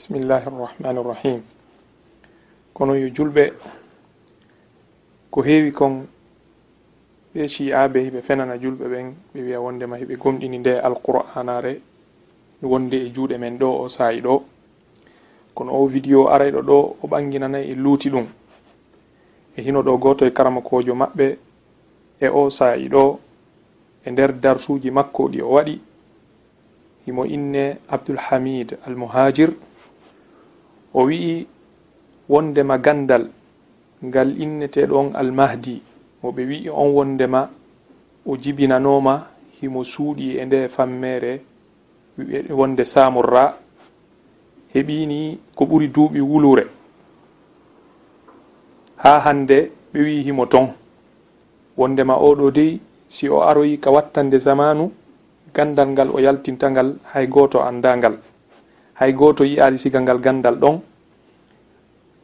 bisimillahi irrahmani irrahim kono yo julɓe ko heewi kon ɓe ci'aɓe hiɓe fenana julɓe ɓen ɓe wiya wondema hiɓe gomɗini nde alqur'anare wonde e juuɗe men ɗo o saayi ɗo. Kono o vidéo arayɗo ɗo o ɓanginanayi e luuti ɗum. E hino ɗo goto e karamakojo maɓɓe e o saayi ɗo e nder darsuji makko ɗi o waɗi. Himo inne abdoulhamid almohajir o wi'i wondema gandal ngal inneteɗo almahdi. Mo ɓe wi'i on wondema o jibinanoma himo suuɗi e nde fammere. Wonde samurra heɓini ko ɓuri duuɓi wulure. Ha hande ɓe wi himo ton. Wondema oɗo dey si o aroyi ka wattande zamanu gandal ngal o yaltintangal hay goto andangal hay goto yiyali sigal ngal gandal ɗon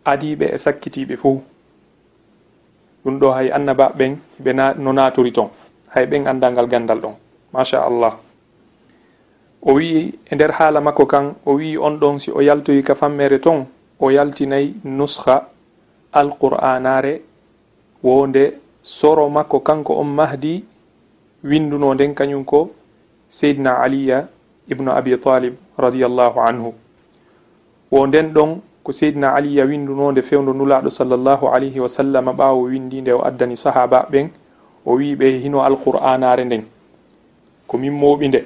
adiɓe e sakkitiɓe fo ɗum ɗo hay annaba ɓen ɓe no natori ton. Hay ɓen andal ngal gandal ɗon. Machallah o wi'i e nder haala makko kan o wi'i on ɗon si o yaltoyi ka fammere ton o yaltinayi nuskha alqur'anare wonde soro makko kanko on mahdi winduno nden kañum ko seydna aliya ibnu abi talib radiallahu anhu. Wo nden ɗon ko seydina aliya windunode fewdo nulaɗo sallllahu alayhi wa sallam ɓawo windinde o addani sahaba ɓen o wi ɓe hino alqur'anare nden. Ko min moɓi nde.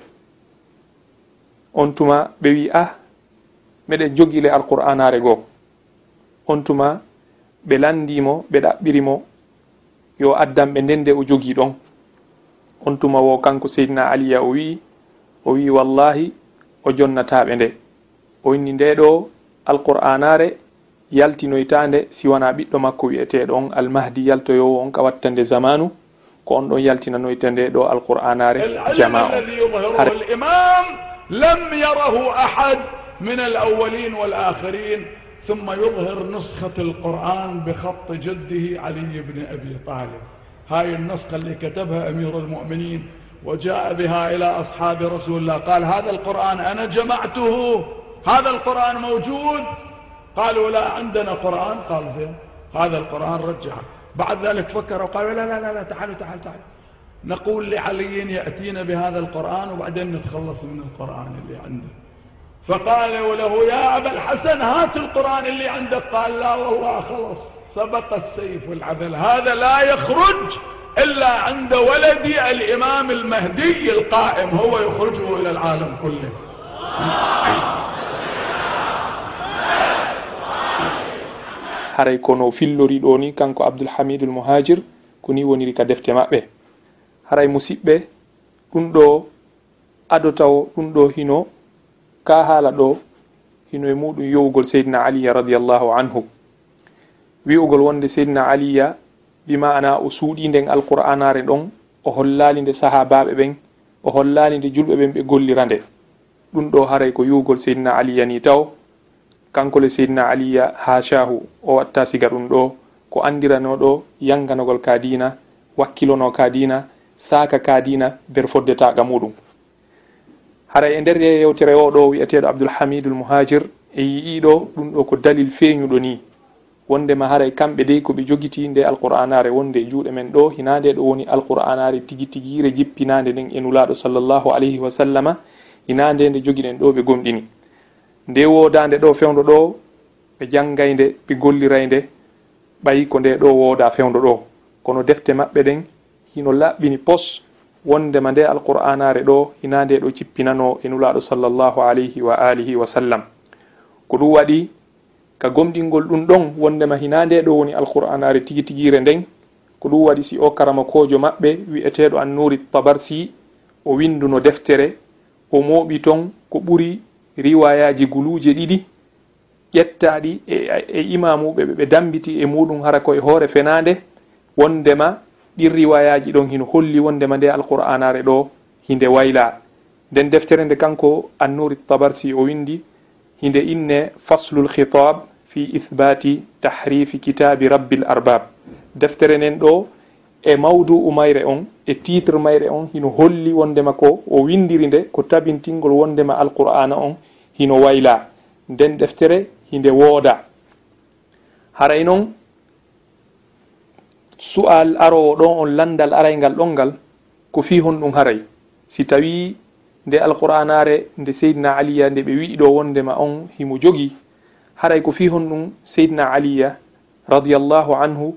On tuma ɓe wi ah meɗen jogile alqur'anare goo. On tuma ɓe landimo ɓe ɗaɓɓirimo yo addanɓe nden nde o jogii ɗon. On tuma wo kanko seydina aliya o wi o wi wallahi o jonnataɓe nde. O inni nde ɗo alqur'anare yaltinoytande siwana ɓiɗɗo makko wiyeteɗo on almahdi yaltoyowo on ka watta nde zamanu ko on ɗon yaltinanoyta nde ɗo alqur'anare jama o. ثم يظهر نسخة القرآن بخط جده علي بن أبي طالب هاي النسخة اللي كتبها أمير المؤمنين وجاء بها إلى أصحاب رسول الله. قال هذا القرآن أنا جمعته. هذا القرآن موجود. قالوا لا عندنا قرآن. قال زين هذا القرآن رجعه بعد ذلك فكروا قالوا لا لا لا, لا تعالوا تعالوا تعالوا. نقول لعلي يأتينا بهذا القرآن وبعدين نتخلص من القرآن اللي عنده. فقالوا له يا أبا الحسن هات القرآن اللي عندك. قال لا والله خلص سبق السيف والعذل هذا لا يخرج. إلا عند ولدي الإمام المهدي القائم هو يخرجه إلى العالم كله. Haray kono fillori ɗo ni kanko abdoulhamidul mohajir koni woniri ka defte maɓɓe. Haray musidɓe ɗum ɗo adotaw ɗum ɗo hino ka haala ɗo hino e muɗum yowugol seydina aliya radiallahu anhu. Wi'ugol wonde seydina aliya bi ma'ana o suuɗi nden alqur'anare ɗon o hollali nde sahabaɓe ɓen o hollali nde julɓe ɓen ɓe gollira nde. Ɗum ɗo haray ko yugol seydna aliya ni taw. Kanko le seydna aliya hachahu o watta siga ɗum ɗo ko andiranoɗo yanganogol kadina wakkilono kadina saka kadina ber foddetaga muɗum. Haray e nder yewtere oɗo wiyeteɗo abdoulhamidul muhajir e yi'iɗo ɗum ɗo ko dalil feeñuɗo ni wondema haray kamɓe dey koɓe jogiti nde alqur'anare wonde e juuɗe men ɗo hinande ɗo woni alqur'anare tigi tigire jippinande nden e nulaɗo sallllahu alayhi wa sallama hinande nde jogiɗen ɗo ɓe gomɗini nde wodande ɗo fewdo ɗo ɓe janggaynde ɓe gollireynde ɓayi ko nde ɗo wooda fewdo ɗo. Kono defte maɓɓe ɗen hino laɓɓini pos wondema nde alqur'anare ɗo hinande ɗo cippinano e nulaɗo sallllahu alayhi wa alihi wa sallam. Ko ɗum waɗi ka gomɗingol ɗum ɗon wondema hina nde ɗo woni alqur'anare tigi tigire nden. Ko ɗum waɗi si o karama kojo maɓɓe wi'eteɗo annuri tabarsi o winduno deftere o mooɓi ton ko ɓuri riwayaji guluje ɗiɗi ƴettaɗi e, e imamuɓe ɓe dambiti e muɗum hara koye hoore fenade wondema ɗin riwayaji ɗon hino holli wondema nde alqur'anare ɗo hinde wayla. Nden deftere nde kanko annuri tabarsi o windi hinde inne faslul khitab fi ithbati tahrifi kitabi rabbil arbab deftere nden ɗo e mawdu'u mayre on e titre mayre on hino holli wondema ko o windiri nde ko tabintingol wondema alqur'ana on hino wayla. Nden deftere hinde wooda. Haray noon su'al arowo ɗon on landal araygal ɗonngal ko fi hon ɗum haray. Si tawi nde alqur'anare nde seydina aliya nde ɓe wi'i ɗo wondema on himo jogi haray ko fi hon ɗum seydna aliya radiallahu anhu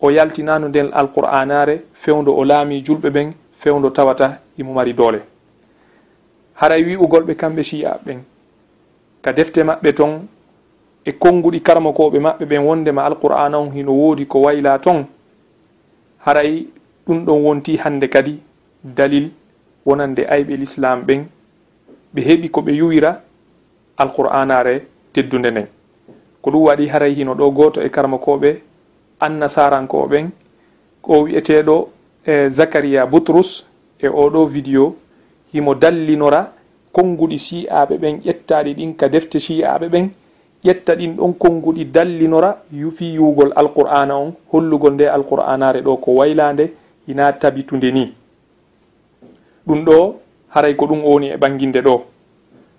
o yaltinano nden alqur'anare fewdo o laami julɓe ɓen fewdo tawata imo mari doole. Haray wi'ugolɓe kamɓe shi'a ɓen ka defte maɓɓe ton e konnguɗi karmakoɓe maɓɓe ɓen wondema alqur'ana on hino woodi ko wayla ton haray ɗum ɗon wonti hande kadi dalil wonande ayɓe l'islam ɓen ɓe heɓi ko ɓe yuwira alqur'anare teddude nden. ko ɗum waɗi haray hino ɗo goto e karmakoɓe annasarankoɓen o wi'eteɗo e zacharia boutrus e oɗo vidéo himo dallinora konnguɗi si'aɓe ɓen ƴettaɗi ɗin ka defte si'aɓe ɓen ƴetta ɗin ɗon konnguɗi dallinora yufi yugol alqur'ana on hollugol nde alqur'anare ɗo ko waylande hina tabitude ni ɗum ɗo haray ko ɗum woni e ɓanginde ɗo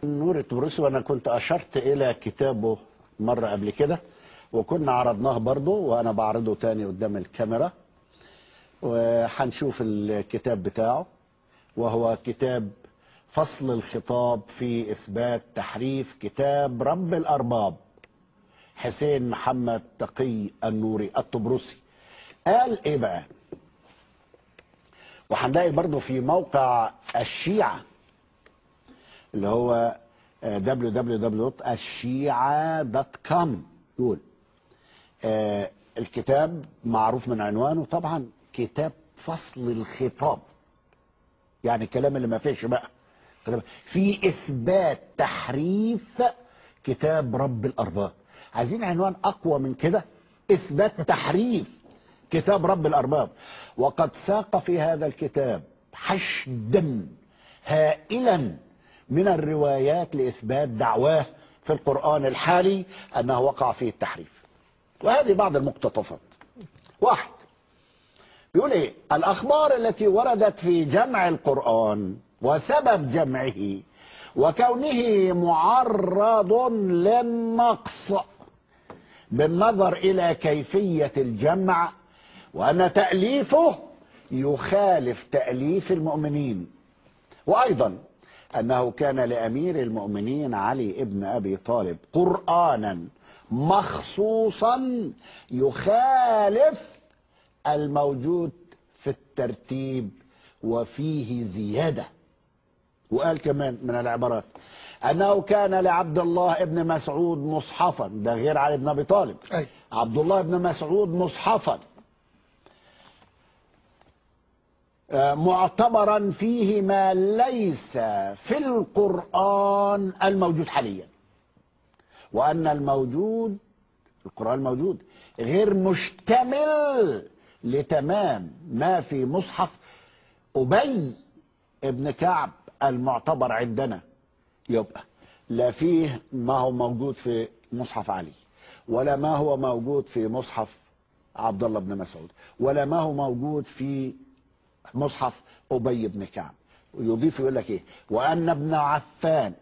نور التبرسي وانا كنت اشرت الى كتابه مرة قبل كده. وكنا عرضناه برضه وأنا بعرضه تاني قدام الكاميرا. وهنشوف الكتاب بتاعه وهو كتاب فصل الخطاب في إثبات تحريف كتاب رب الأرباب حسين محمد تقي النوري الطبرسي. قال إيه بقى؟ وهنلاقي برضه في موقع الشيعة اللي هو www.الشيعة.com دول الكتاب معروف من عنوانه. طبعا كتاب فصل الخطاب. يعني الكلام اللي ما فيش بقى. في إثبات تحريف كتاب رب الأرباب عايزين عنوان أقوى من كده؟ إثبات تحريف كتاب رب الأرباب. وقد ساق في هذا الكتاب حشدا هائلا من الروايات لإثبات دعواه في القرآن الحالي أنه وقع فيه التحريف. وهذه بعض المقتطفات. واحد. بيقول إيه؟ الأخبار التي وردت في جمع القرآن وسبب جمعه وكونه معرض للنقص بالنظر إلى كيفية الجمع وأن تأليفه يخالف تأليف المؤمنين. وأيضا أنه كان لأمير المؤمنين علي ابن أبي طالب قرآنا مخصوصا يخالف الموجود في الترتيب وفيه زيادة. وقال كمان من العبارات أنه كان لعبد الله ابن مسعود مصحفا ده غير علي بن أبي طالب. أي. عبد الله بن مسعود مصحفا. معتبرا فيه ما ليس في القرآن الموجود حاليا. وأن الموجود القرآن الموجود غير مشتمل لتمام ما في مصحف أبي ابن كعب المعتبر عندنا. يبقى لا فيه ما هو موجود في مصحف علي ولا ما هو موجود في مصحف عبد الله بن مسعود ولا ما هو موجود في مصحف أبي بن كعب. ويضيف يقول لك إيه وأن ابن عفان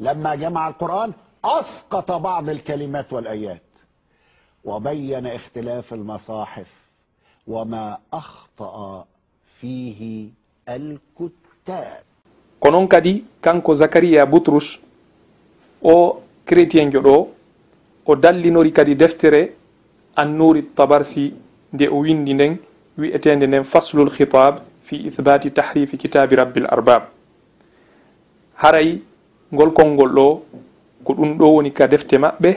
لما جمع القرآن أسقط بعض الكلمات والآيات وبين اختلاف المصاحف وما أخطأ فيه الكتاب. Ko noon kadi kanko zakariya boutrus o chrétien jo ɗo o dallinori kadi deftere annuri tabarsi nde o windi nden wi'etende nden faslul khitab fi ithbati tahrifi kitabi rabbil arbab haray ngol konngol ɗo ko ɗum ɗo woni ka defte maɓɓe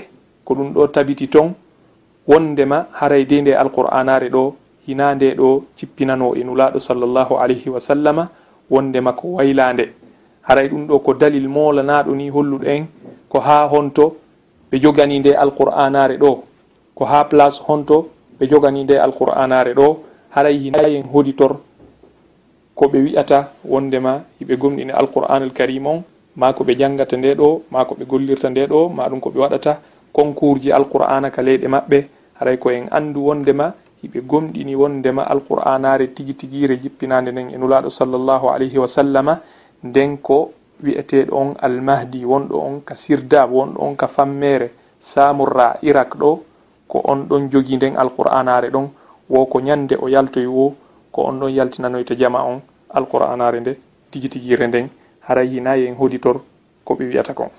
ko ɗum ɗo tabiti ton wondema haray de nde alqur'anare ɗo hina nde ɗo cippinano e nulaɗo sallllahu alayhi wa sallama wondema ko waylande haray ɗum ɗo ko dalil molanaɗo ni holluɗo en ko ha honto ɓe jogani nde alqur'anare ɗo. Ko ha place honto ɓe jogani nde alqur'anare ɗo. Haray hinayen hoditor ko ɓe wi'ata wondema hiɓe gomɗini alqur'an al karim on ma ko ɓe jangata nde ɗo ma ko ɓe gollirta nde ɗo ma ɗum ko ɓe waɗata concours ji alqur'ana ka leyɗe maɓɓe. Haray ko en andu wondema hiɓe gomɗini wondema alqur'anare tigi tigire jippinade nden e nulaɗo sallllahu alayhi wa sallama. Nden ko wi'eteɗo on almahdi wonɗo on ka sirdab wonɗo on ka fammere samurra irak ɗo. Ko on ɗon jogi nden alqur'anare ɗon. Wo ko ñande o yaltoy wo ko on ɗon yaltinanoy e to jama on alqur'anare nde tigi tigi re nden hara hinayi en hoditor ko ɓe wiyata kon